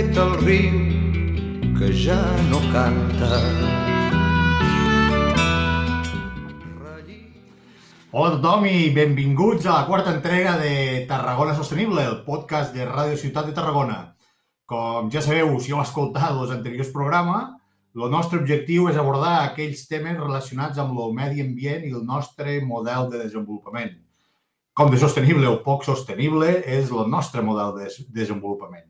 Fet al riu que ja no canta. Hola a tothom i benvinguts a la quarta entrega de Tarragona Sostenible, el podcast de Ràdio Ciutat de Tarragona. Com ja sabeu, si heu escoltat els anteriors programes, el nostre objectiu és abordar aquells temes relacionats amb el medi ambient i el nostre model de desenvolupament. Com de sostenible o poc sostenible és el nostre model de desenvolupament.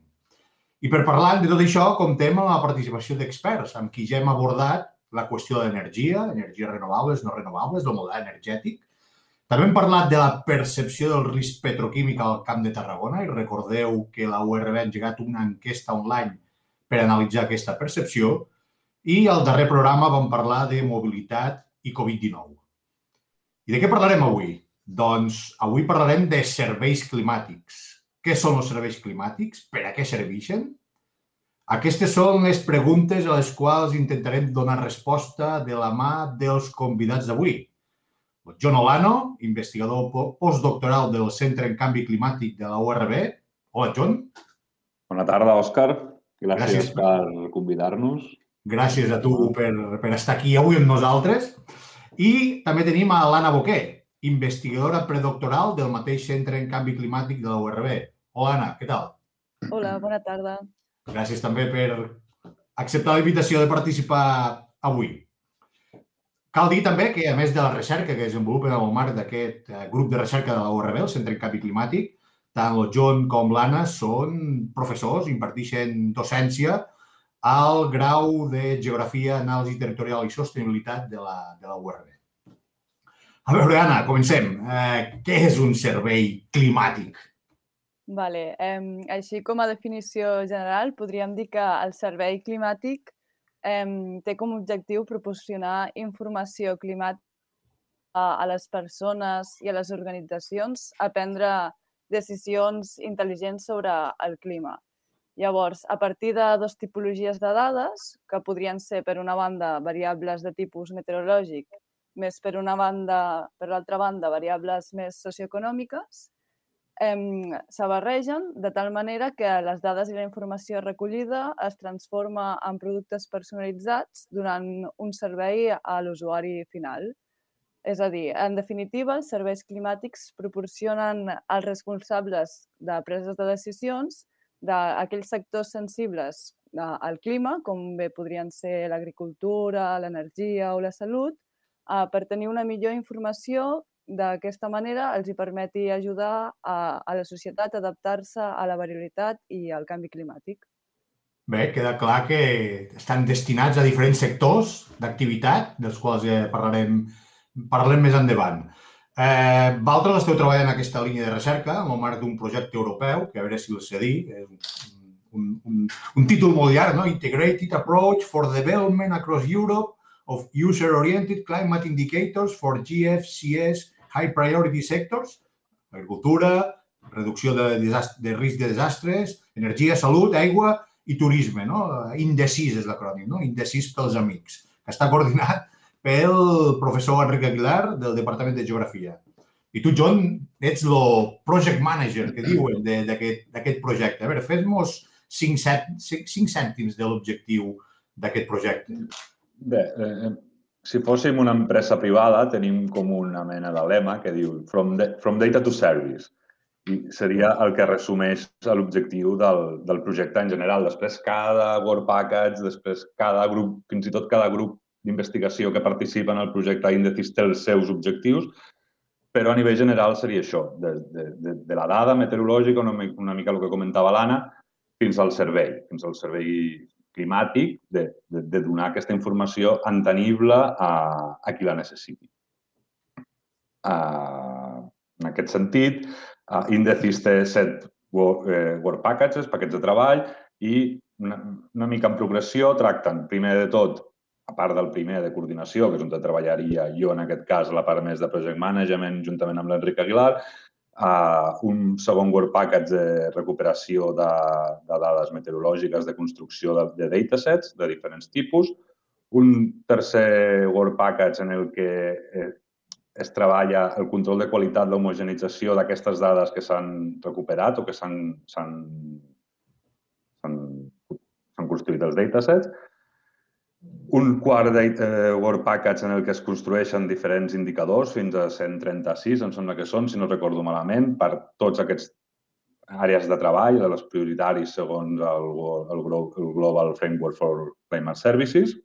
I per parlar de tot això, comptem amb la participació d'experts, amb qui ja hem abordat la qüestió de l'energia, energies renovables, no renovables, del model energètic. També hem parlat de la percepció del risc petroquímic al Camp de Tarragona i recordeu que la URB ha engegat una enquesta online per analitzar aquesta percepció i al darrer programa vam parlar de mobilitat i Covid-19. I de què parlarem avui? Doncs avui parlarem de serveis climàtics. Què són els serveis climàtics? Per a què serveixen? Aquestes són les preguntes a les quals intentarem donar resposta de la mà dels convidats d'avui. John Olano, investigador postdoctoral del Centre en Canvi Climàtic de la URB. Hola, John. Bona tarda, Òscar. Gràcies, Gràcies per convidar-nos. Gràcies a tu per, per estar aquí avui amb nosaltres. I també tenim a l'Anna Boquer, investigadora predoctoral del mateix Centre en Canvi Climàtic de la URB. Hola, Anna, què tal? Hola, bona tarda. Gràcies també per acceptar la invitació de participar avui. Cal dir també que, a més de la recerca que desenvolupen en el marc d'aquest eh, grup de recerca de la URB, el Centre en Canvi Climàtic, tant el John com l'Anna són professors, imparteixen docència al grau de Geografia, Anàlisi Territorial i Sostenibilitat de la, de la URB. A veure, Anna, comencem. Eh, què és un servei climàtic? Vale. Eh, així com a definició general, podríem dir que el servei climàtic eh, té com a objectiu proporcionar informació climàtica a, a les persones i a les organitzacions a prendre decisions intel·ligents sobre el clima. Llavors, a partir de dues tipologies de dades, que podrien ser, per una banda, variables de tipus meteorològic, més per una banda, per l'altra banda, variables més socioeconòmiques, eh, se barregen de tal manera que les dades i la informació recollida es transforma en productes personalitzats donant un servei a l'usuari final. És a dir, en definitiva, els serveis climàtics proporcionen als responsables de preses de decisions d'aquells sectors sensibles al clima, com bé podrien ser l'agricultura, l'energia o la salut, eh, per tenir una millor informació d'aquesta manera els hi permeti ajudar a, a la societat a adaptar-se a la variabilitat i al canvi climàtic. Bé, queda clar que estan destinats a diferents sectors d'activitat, dels quals ja parlarem, parlem més endavant. Eh, Valtres esteu treballant en aquesta línia de recerca en el marc d'un projecte europeu, que a veure si el dir, és un, un, un títol molt llarg, no? Integrated Approach for Development Across Europe of User-Oriented Climate Indicators for GFCS High Priority Sectors, agricultura, reducció de, de risc de desastres, energia, salut, aigua i turisme, no? Indecis és l'acrònim, no? Indecis pels amics, que està coordinat pel professor Enric Aguilar del Departament de Geografia. I tu, John, ets el project manager, que diuen, d'aquest projecte. A veure, fes-nos cinc, cinc cèntims de l'objectiu d'aquest projecte. Bé, eh, si fóssim una empresa privada, tenim com una mena de lema que diu from, de, from data to service. I seria el que resumeix l'objectiu del, del projecte en general. Després, cada Work Package, després, cada grup, fins i tot cada grup d'investigació que participa en el projecte Indecis té els seus objectius, però a nivell general seria això, de, de, de, de la dada meteorològica, una, una mica el que comentava l'Anna, fins al servei, fins al servei climàtic de, de, de donar aquesta informació entenible a, a qui la necessiti. Uh, en aquest sentit, uh, Indecis té set work, eh, work packages, paquets de treball, i una, una mica en progressió, tracten primer de tot, a part del primer de coordinació, que és on treballaria jo en aquest cas, la part més de project management, juntament amb l'Enric Aguilar, uh, un segon Word Package de recuperació de, de dades meteorològiques de construcció de, de datasets de diferents tipus, un tercer Word Package en el que eh, es treballa el control de qualitat, l'homogenització d'aquestes dades que s'han recuperat o que s'han construït els datasets, un quart de eh, Word Package en el que es construeixen diferents indicadors, fins a 136, em sembla que són, si no recordo malament, per tots aquests àrees de treball, de les prioritaris segons el, el, el Global Framework for Climate Services.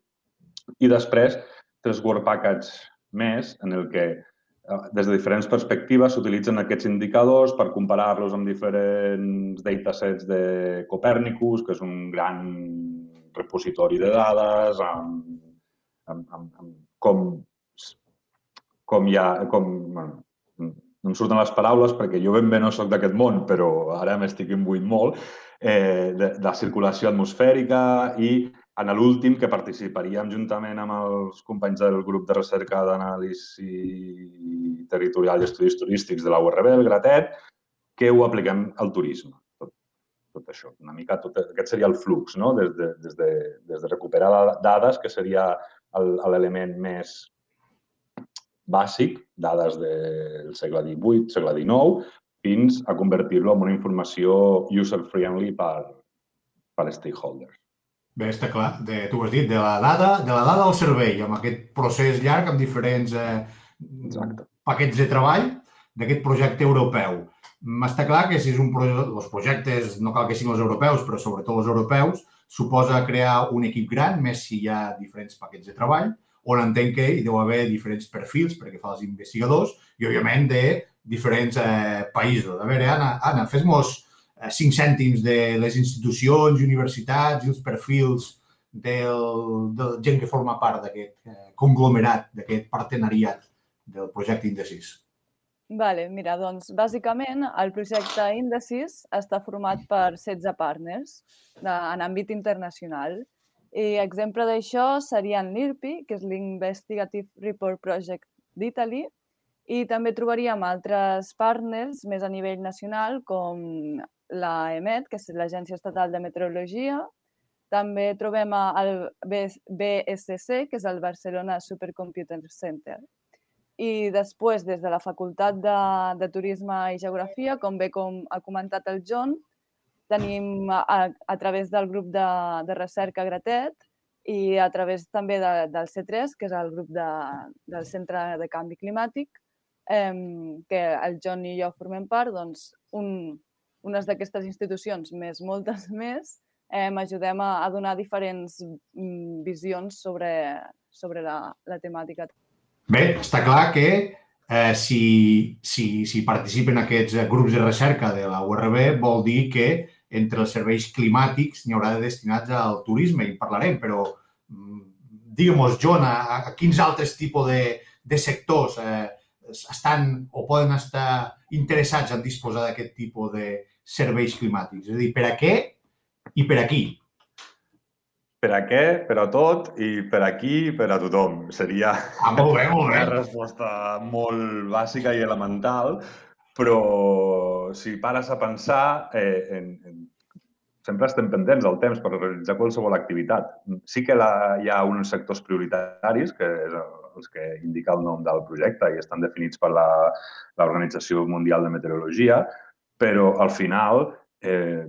I després, tres Word Package més en el que eh, des de diferents perspectives s'utilitzen aquests indicadors per comparar-los amb diferents datasets de Copernicus, que és un gran repositori de dades, amb, amb, amb, amb com, com hi ha... Com, bueno, no em surten les paraules perquè jo ben bé no sóc d'aquest món, però ara m'estic imbuint molt, eh, de, de la circulació atmosfèrica i en l'últim, que participaríem juntament amb els companys del grup de recerca d'anàlisi territorial i estudis turístics de la URB, el GRATET, que ho apliquem al turisme. Tot, això, una mica, tot, aquest seria el flux, no? des, de, des, de, des de recuperar dades, que seria l'element més bàsic, dades del segle XVIII, segle XIX, fins a convertir-lo en una informació user-friendly per, per stakeholders. Bé, està clar. De, tu has dit, de la dada, de la dada al servei, amb aquest procés llarg, amb diferents eh, Exacte. paquets de treball d'aquest projecte europeu. Està clar que si és un projecte, els projectes, no cal que siguin els europeus, però sobretot els europeus, suposa crear un equip gran, més si hi ha diferents paquets de treball, on entenc que hi deu haver diferents perfils perquè fa els investigadors i, òbviament, de diferents eh, països. A veure, Anna, Anna fes-nos 5 eh, cèntims de les institucions universitats i els perfils del, de gent que forma part d'aquest eh, conglomerat, d'aquest partenariat del projecte Indecis. Vale, mira, doncs, bàsicament, el projecte Indices està format per 16 partners de, en àmbit internacional. I exemple d'això serien l'IRPI, que és l'Investigative Report Project d'Italy, i també trobaríem altres partners més a nivell nacional, com la EMET, que és l'Agència Estatal de Meteorologia. També trobem el BSC, que és el Barcelona Supercomputer Center. I després, des de la Facultat de, de Turisme i Geografia, com bé com ha comentat el John, tenim a, a través del grup de, de recerca Gratet i a través també de, del C3, que és el grup de, del Centre de Canvi Climàtic, eh, que el John i jo formem part, doncs un, unes d'aquestes institucions, més moltes més, eh, ajudem a, a donar diferents mm, visions sobre, sobre la, la temàtica. Bé, està clar que eh, si, si, si participen aquests grups de recerca de la URB vol dir que entre els serveis climàtics n'hi haurà de destinats al turisme i parlarem, però mm, digue'm-nos, John, a, a quins altres tipus de, de sectors eh, estan o poden estar interessats en disposar d'aquest tipus de, serveis climàtics? És a dir, per a què i per a qui? Per a què, per a tot i per a qui per a tothom. Seria ah, molt bé, molt bé. una resposta molt bàsica i elemental, però si pares a pensar, eh, en, en, sempre estem pendents del temps per realitzar qualsevol activitat. Sí que la, hi ha uns sectors prioritaris, que és els que indica el nom del projecte i estan definits per l'Organització Mundial de Meteorologia, però al final eh,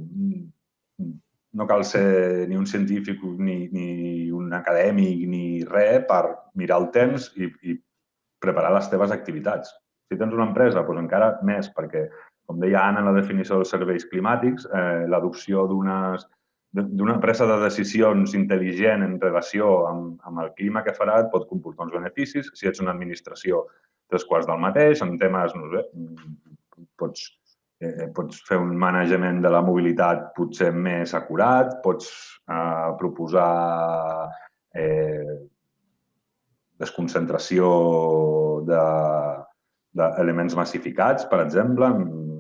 no cal ser ni un científic ni, ni un acadèmic ni res per mirar el temps i, i preparar les teves activitats. Si tens una empresa, doncs encara més, perquè, com deia Anna en la definició dels serveis climàtics, eh, l'adopció d'una presa de decisions intel·ligent en relació amb, amb el clima que farà et pot comportar uns beneficis. Si ets una administració, tres quarts del mateix, en temes, no sé, pots eh, pots fer un manejament de la mobilitat potser més acurat, pots eh, proposar eh, desconcentració de, d'elements massificats, per exemple,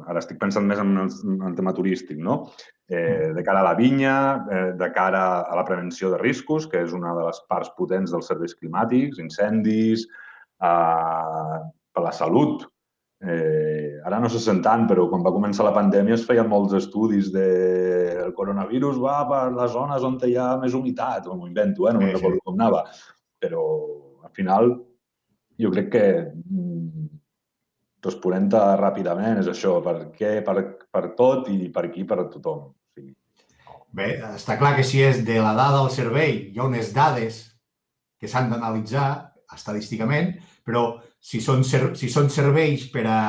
ara estic pensant més en el, en el tema turístic, no? Eh, de cara a la vinya, eh, de cara a la prevenció de riscos, que és una de les parts potents dels serveis climàtics, incendis, eh, per la salut. Eh, ara no se sent tant, però quan va començar la pandèmia es feien molts estudis de el coronavirus va per les zones on hi ha més humitat, o m'ho invento, eh? no me'n recordo com anava. Però al final jo crec que mm, responent-te ràpidament és això, per què, per, per tot i per aquí, per tothom. Sí. Bé, està clar que si és de la dada del servei, hi ha unes dades que s'han d'analitzar estadísticament, però si són, si són serveis per a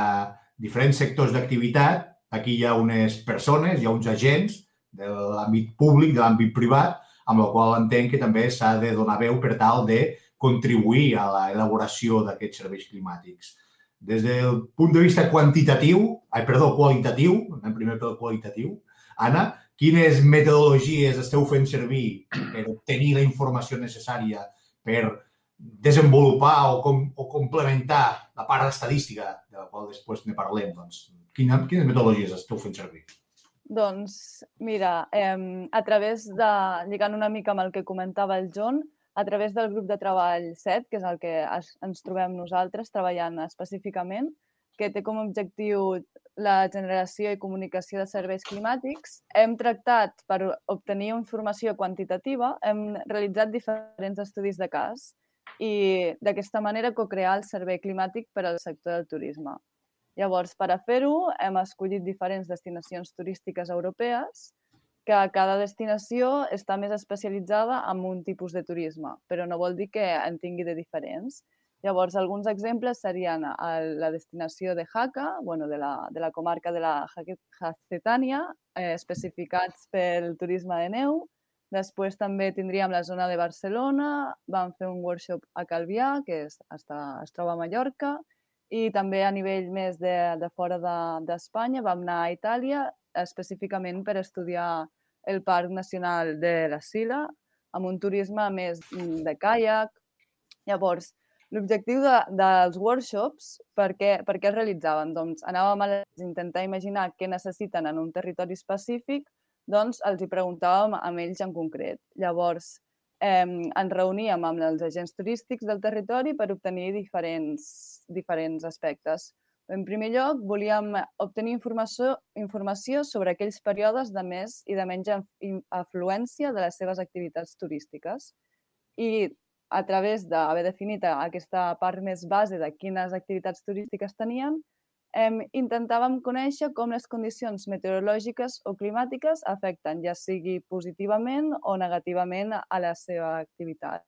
diferents sectors d'activitat, aquí hi ha unes persones, hi ha uns agents de l'àmbit públic, de l'àmbit privat, amb la qual entenc que també s'ha de donar veu per tal de contribuir a l'elaboració d'aquests serveis climàtics. Des del punt de vista quantitatiu, ai, perdó, qualitatiu, anem primer pel qualitatiu, Anna, quines metodologies esteu fent servir per obtenir la informació necessària per desenvolupar o, com, o complementar la part estadística, de la qual després ne parlem, doncs, quina, quines metodologies esteu fent servir? Doncs, mira, eh, a través de, lligant una mica amb el que comentava el John, a través del grup de treball 7, que és el que ens trobem nosaltres treballant específicament, que té com a objectiu la generació i comunicació de serveis climàtics. Hem tractat, per obtenir informació quantitativa, hem realitzat diferents estudis de cas i d'aquesta manera co-crear el servei climàtic per al sector del turisme. Llavors, per a fer-ho, hem escollit diferents destinacions turístiques europees que cada destinació està més especialitzada en un tipus de turisme, però no vol dir que en tingui de diferents. Llavors, alguns exemples serien la destinació de Jaca, bueno, de, la, de la comarca de la Jacetània, eh, especificats pel turisme de neu. Després també tindríem la zona de Barcelona, vam fer un workshop a Calvià, que és, està, es troba a Mallorca, i també a nivell més de, de fora d'Espanya de, vam anar a Itàlia específicament per estudiar el Parc Nacional de la Sila, amb un turisme més mm, de caiac. Llavors, l'objectiu de, dels workshops, per què, per què es realitzaven? Doncs anàvem a intentar imaginar què necessiten en un territori específic, doncs els hi preguntàvem a ells en concret. Llavors, eh, ens reuníem amb els agents turístics del territori per obtenir diferents, diferents aspectes. En primer lloc, volíem obtenir informació, informació sobre aquells períodes de més i de menys afluència de les seves activitats turístiques. I a través d'haver definit aquesta part més base de quines activitats turístiques tenien, eh, intentàvem conèixer com les condicions meteorològiques o climàtiques afecten, ja sigui positivament o negativament, a la seva activitat.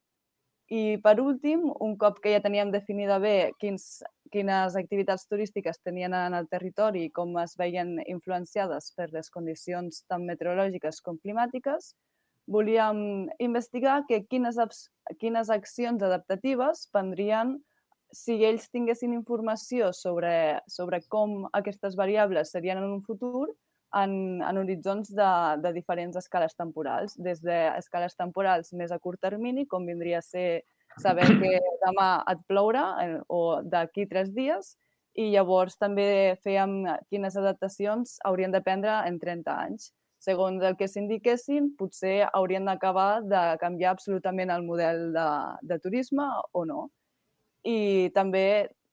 I, per últim, un cop que ja teníem definida bé quins quines activitats turístiques tenien en el territori i com es veien influenciades per les condicions tant meteorològiques com climàtiques, volíem investigar que quines, quines accions adaptatives prendrien si ells tinguessin informació sobre, sobre com aquestes variables serien en un futur en, en horitzons de, de diferents escales temporals, des d'escales temporals més a curt termini, com vindria a ser saber que demà et plourà eh, o d'aquí tres dies i llavors també fèiem quines adaptacions haurien de prendre en 30 anys. Segons el que s'indiquessin, potser haurien d'acabar de canviar absolutament el model de, de turisme o no. I també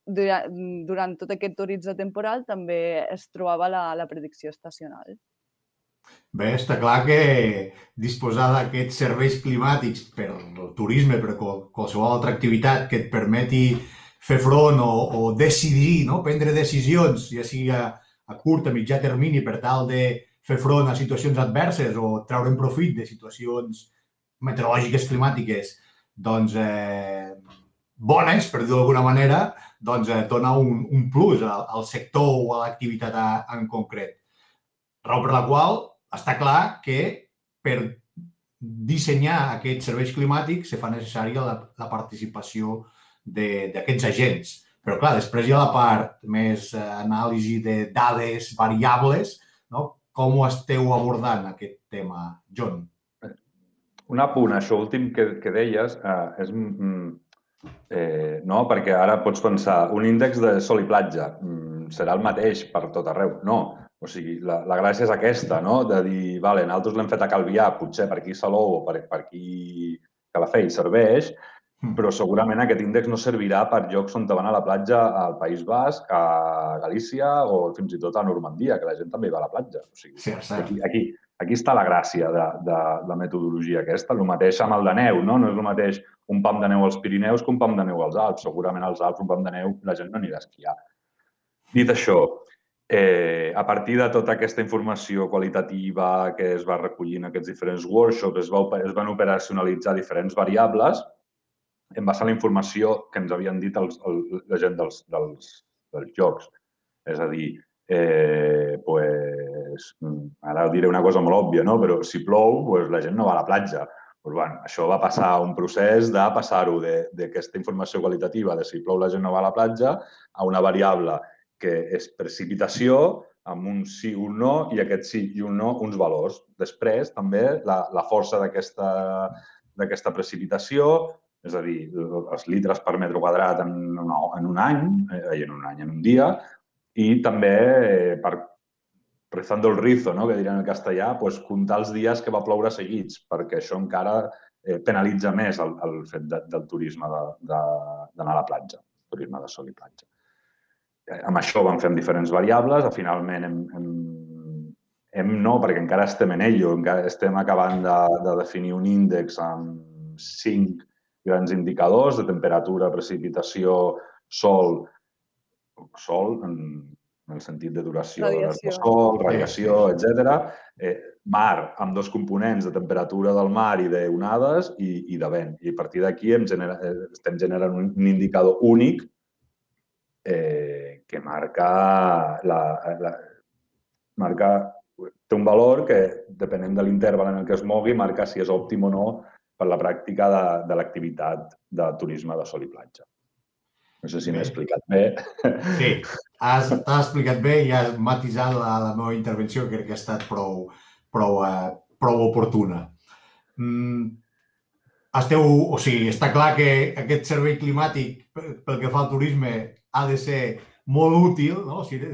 durant, tot aquest horitzó temporal també es trobava la, la predicció estacional. Bé, està clar que disposar d'aquests serveis climàtics per el turisme, per qualsevol altra activitat que et permeti fer front o, o decidir, no? prendre decisions, ja sigui a, a curt, a mitjà termini, per tal de fer front a situacions adverses o treure'n profit de situacions meteorològiques, climàtiques, doncs, eh, bones, per dir-ho d'alguna manera, doncs eh, dona un, un plus al, al sector o a l'activitat en concret. Raó per la qual està clar que per dissenyar aquests serveis climàtics se fa necessària la, la participació d'aquests agents. Però, clar, després hi ha la part més eh, anàlisi de dades variables. No? Com ho esteu abordant, aquest tema, John? Un apunt, això últim que, que deies, eh, és, mm, Eh, no, perquè ara pots pensar, un índex de sol i platja mm, serà el mateix per tot arreu. No, o sigui, la, la gràcia és aquesta, no? de dir, vale, nosaltres l'hem fet a Calvià, potser per aquí Salou o per, per aquí Calafell serveix, mm. però segurament aquest índex no servirà per llocs on te van a la platja al País Basc, a Galícia o fins i tot a Normandia, que la gent també va a la platja. O sigui, Sí, aquí, aquí, aquí està la gràcia de, de la metodologia aquesta. El mateix amb el de neu, no? No és el mateix un pam de neu als Pirineus que un pam de neu als Alps. Segurament als Alps un pam de neu la gent no anirà a esquiar. Dit això, eh, a partir de tota aquesta informació qualitativa que es va recollir en aquests diferents workshops, es, va, es van operacionalitzar diferents variables en base a la informació que ens havien dit els, el, la gent dels, dels, dels jocs. És a dir, eh, pues, mm, ara diré una cosa molt òbvia, no? però si plou, pues, la gent no va a la platja. Pues, bueno, això va passar un procés de passar-ho d'aquesta informació qualitativa de si plou la gent no va a la platja a una variable que és precipitació amb un sí o un no i aquest sí i un no uns valors. Després, també, la, la força d'aquesta d'aquesta precipitació, és a dir, els litres per metre quadrat en, una, en un any, eh, en un any, en un dia, i també eh, per rezando el rizo, no? que diran en castellà, pues, comptar els dies que va ploure seguits, perquè això encara eh, penalitza més el, el fet de, del turisme d'anar a la platja, turisme de sol i platja. Eh, amb això vam fer diferents variables, finalment hem, hem, hem no, perquè encara estem en ello, encara estem acabant de, de definir un índex amb cinc grans indicadors de temperatura, precipitació, sol, sol en, en el sentit de duració d'hores de Radiació. sol, radiació, etc. Eh, mar, amb dos components de temperatura del mar i d'onades i, i de vent. I a partir d'aquí genera, eh, estem generant un, un indicador únic eh, que marca la, la, marca té un valor que, depenent de l'interval en el que es mogui, marca si és òptim o no per la pràctica de, de l'activitat de turisme de sol i platja. No sé si m'he explicat bé. Sí, has, t'has explicat bé i has matisat la, la meva intervenció, que crec que ha estat prou, prou, eh, prou oportuna. Mm, esteu, o sigui, està clar que aquest servei climàtic, pel que fa al turisme, ha de ser molt útil, no? O sigui,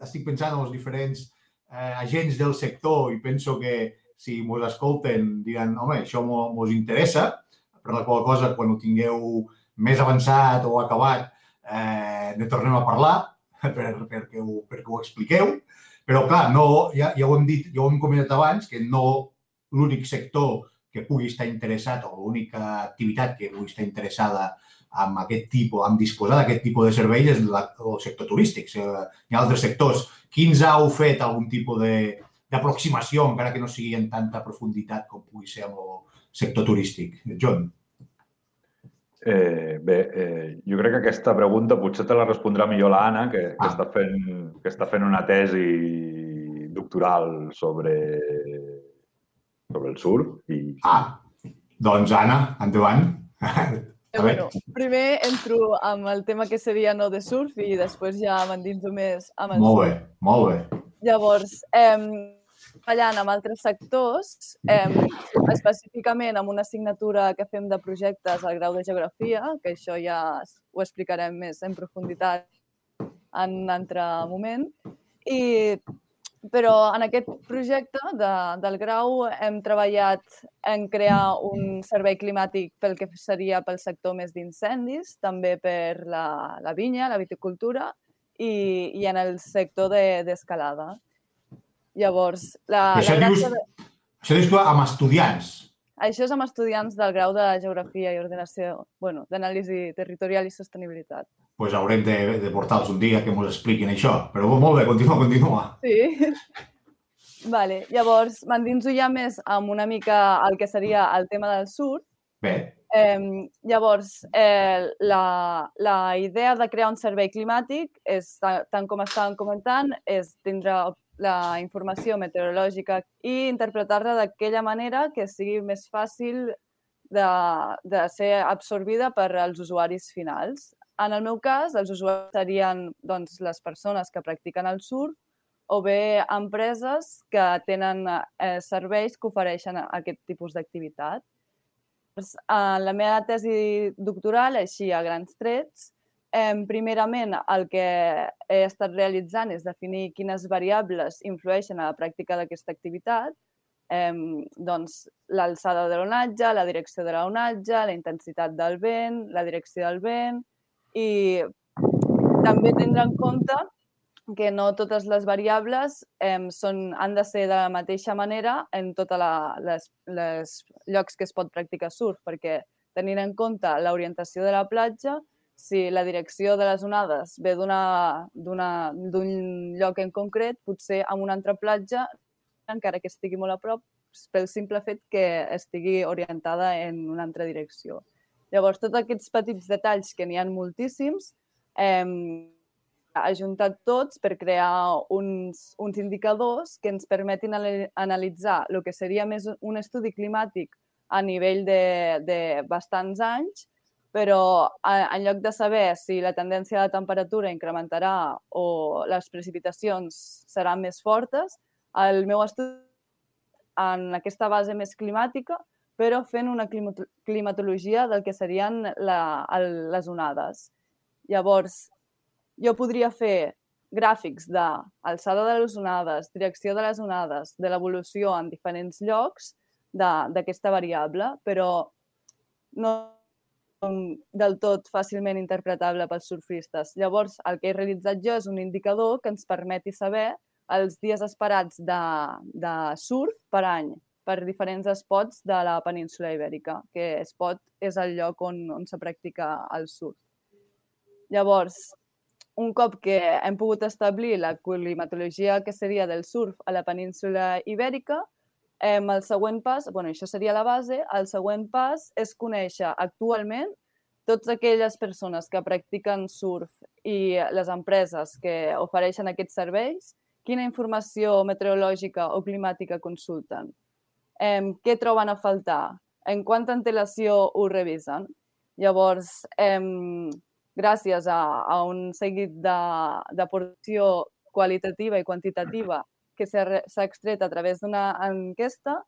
estic pensant en els diferents eh, agents del sector i penso que si mos escolten diran, home, això mo- mos interessa, per la qual cosa, quan ho tingueu més avançat o acabat, eh, ne tornem a parlar per, perquè, ho, perquè ho expliqueu. Però, clar, no, ja, ja ho hem dit, ja ho hem comentat abans, que no l'únic sector que pugui estar interessat o l'única activitat que pugui estar interessada amb aquest tipus, amb disposar d'aquest tipus de serveis és la, el sector turístic. Hi ha altres sectors. Quins heu fet algun tipus de- d'aproximació, encara que no sigui en tanta profunditat com pugui ser amb el sector turístic? John? Eh, bé, eh, jo crec que aquesta pregunta potser te la respondrà millor l'Anna, que, que, Ah. està fent, que està fent una tesi doctoral sobre, sobre el surf. I, Ah, doncs Anna, endavant. Eh, A veure. bueno, primer entro amb el tema que seria no de surf i després ja m'endinso més amb el Molt surf. bé, molt bé. Llavors, eh, treballant amb altres sectors, eh, específicament amb una assignatura que fem de projectes al grau de Geografia, que això ja ho explicarem més en profunditat en un altre moment. I, però en aquest projecte de, del grau hem treballat en crear un servei climàtic pel que seria pel sector més d'incendis, també per la, la vinya, la viticultura i, i en el sector de- d'escalada. Llavors, la, això la dius- de... Això dius que amb estudiants. Això és amb estudiants del grau de Geografia i Ordenació, bueno, d'anàlisi territorial i sostenibilitat. pues haurem de, de portar-los un dia que ens expliquin això. Però molt bé, continua, continua. Sí. vale. Llavors, m'endinso ja més amb una mica el que seria el tema del surf. Bé, Eh, llavors, eh, la, la idea de crear un servei climàtic és, ta- tant com estàvem comentant, és tindre la informació meteorològica i interpretar-la d'aquella manera que sigui més fàcil de, de ser absorbida per als usuaris finals. En el meu cas, els usuaris serien doncs, les persones que practiquen el surf o bé empreses que tenen eh, serveis que ofereixen aquest tipus d'activitat. en la meva tesi doctoral, així a grans trets, eh, primerament el que he estat realitzant és definir quines variables influeixen a la pràctica d'aquesta activitat, eh, doncs l'alçada de l'onatge, la direcció de l'onatge, la intensitat del vent, la direcció del vent i també tindre en compte que no totes les variables eh, són, han de ser de la mateixa manera en tots les, les llocs que es pot practicar surf, perquè tenint en compte l'orientació de la platja, si la direcció de les onades ve d'un lloc en concret, potser amb una altra platja, encara que estigui molt a prop, pel simple fet que estigui orientada en una altra direcció. Llavors, tots aquests petits detalls, que n'hi ha moltíssims, eh, ajuntat tots per crear uns, uns indicadors que ens permetin analitzar el que seria més un estudi climàtic a nivell de, de bastants anys, però en lloc de saber si la tendència de temperatura incrementarà o les precipitacions seran més fortes, el meu estudi en aquesta base més climàtica, però fent una climatologia del que serien la, el, les onades. Llavors, jo podria fer gràfics d'alçada de les onades, direcció de les onades, de l'evolució en diferents llocs d'aquesta variable, però no del tot fàcilment interpretable pels surfistes. Llavors, el que he realitzat jo és un indicador que ens permeti saber els dies esperats de, de surf per any per diferents spots de la península ibèrica, que spot és el lloc on, on se practica el surf. Llavors, un cop que hem pogut establir la climatologia que seria del surf a la península ibèrica, eh, el següent pas, bueno, això seria la base, el següent pas és conèixer actualment totes aquelles persones que practiquen surf i les empreses que ofereixen aquests serveis, quina informació meteorològica o climàtica consulten, eh, què troben a faltar, en quanta antelació ho revisen. Llavors, eh, gràcies a, a un seguit d'aportació qualitativa i quantitativa que s'ha extret a través d'una enquesta,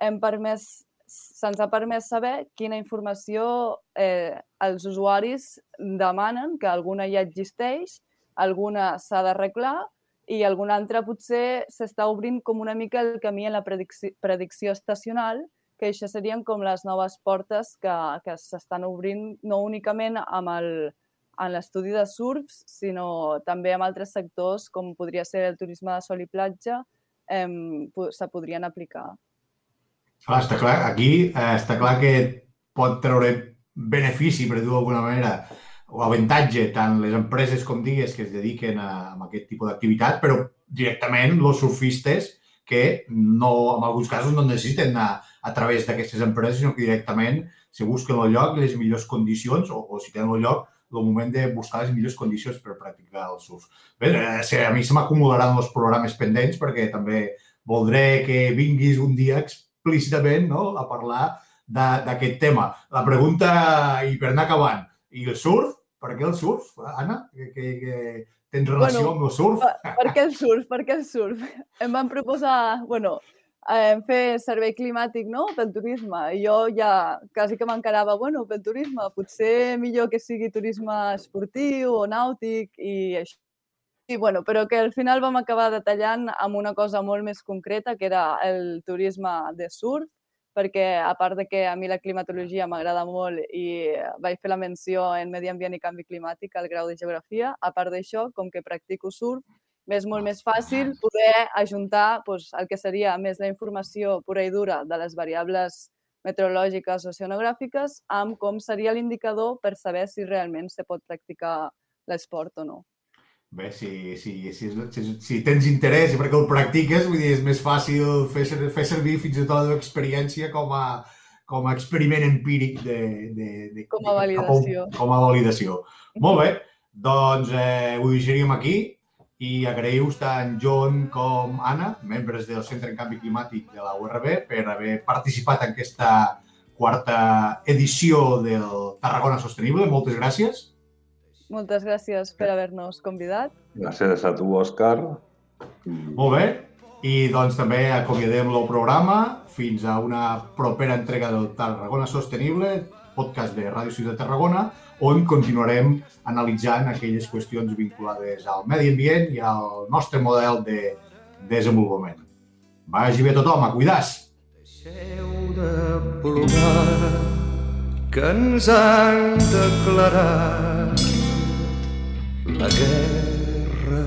hem permès se'ns ha permès saber quina informació eh, els usuaris demanen, que alguna ja existeix, alguna s'ha d'arreglar i alguna altra potser s'està obrint com una mica el camí en la predicció, predicció estacional, que això serien com les noves portes que, que s'estan obrint no únicament amb el, en l'estudi de surfs, sinó també en altres sectors, com podria ser el turisme de sol i platja, eh, se podrien aplicar. Ah, està clar, aquí eh, està clar que pot treure benefici, per dir-ho d'alguna manera, o avantatge tant les empreses com digues que es dediquen a, a aquest tipus d'activitat, però directament els surfistes que no, en alguns casos no necessiten anar a través d'aquestes empreses, sinó que directament se busquen el lloc les millors condicions, o, o si tenen el lloc, el moment de buscar les millors condicions per practicar el surf. Bé, eh, a mi se m'acumularan els programes pendents perquè també voldré que vinguis un dia explícitament no, a parlar d'aquest tema. La pregunta, i per anar acabant, i el surf? Per què el surf, Anna? Que, que, que tens relació bueno, amb el surf? Per, per què el surf? Per què el surf? Em van proposar, bueno, eh, fer servei climàtic no? pel turisme. I jo ja quasi que m'encarava, bueno, pel turisme, potser millor que sigui turisme esportiu o nàutic i això. I, bueno, però que al final vam acabar detallant amb una cosa molt més concreta, que era el turisme de surf, perquè a part de que a mi la climatologia m'agrada molt i vaig fer la menció en Medi Ambient i Canvi Climàtic al grau de Geografia, a part d'això, com que practico surf, és molt més fàcil poder ajuntar doncs, el que seria més la informació pura i dura de les variables meteorològiques o oceanogràfiques amb com seria l'indicador per saber si realment se pot practicar l'esport o no. Bé, si, si, si, si, si tens interès i perquè el practiques, vull dir, és més fàcil fer, fer servir fins i tot la teva experiència com a, com a experiment empíric de, de, de, com a validació. Com, com a validació. Molt bé, doncs eh, ho deixaríem aquí i agraïu tant John com Anna, membres del Centre en Canvi Climàtic de la URB, per haver participat en aquesta quarta edició del Tarragona Sostenible. Moltes gràcies. Moltes gràcies per haver-nos convidat. Gràcies a tu, Òscar. Molt bé. I doncs també acomiadem el programa fins a una propera entrega del Tarragona Sostenible, podcast de Ràdio Ciutat de Tarragona, on continuarem analitzant aquelles qüestions vinculades al medi ambient i al nostre model de desenvolupament. Vagi bé tothom, a cuidar-se! Deixeu de plorar que ens han declarat la guerra.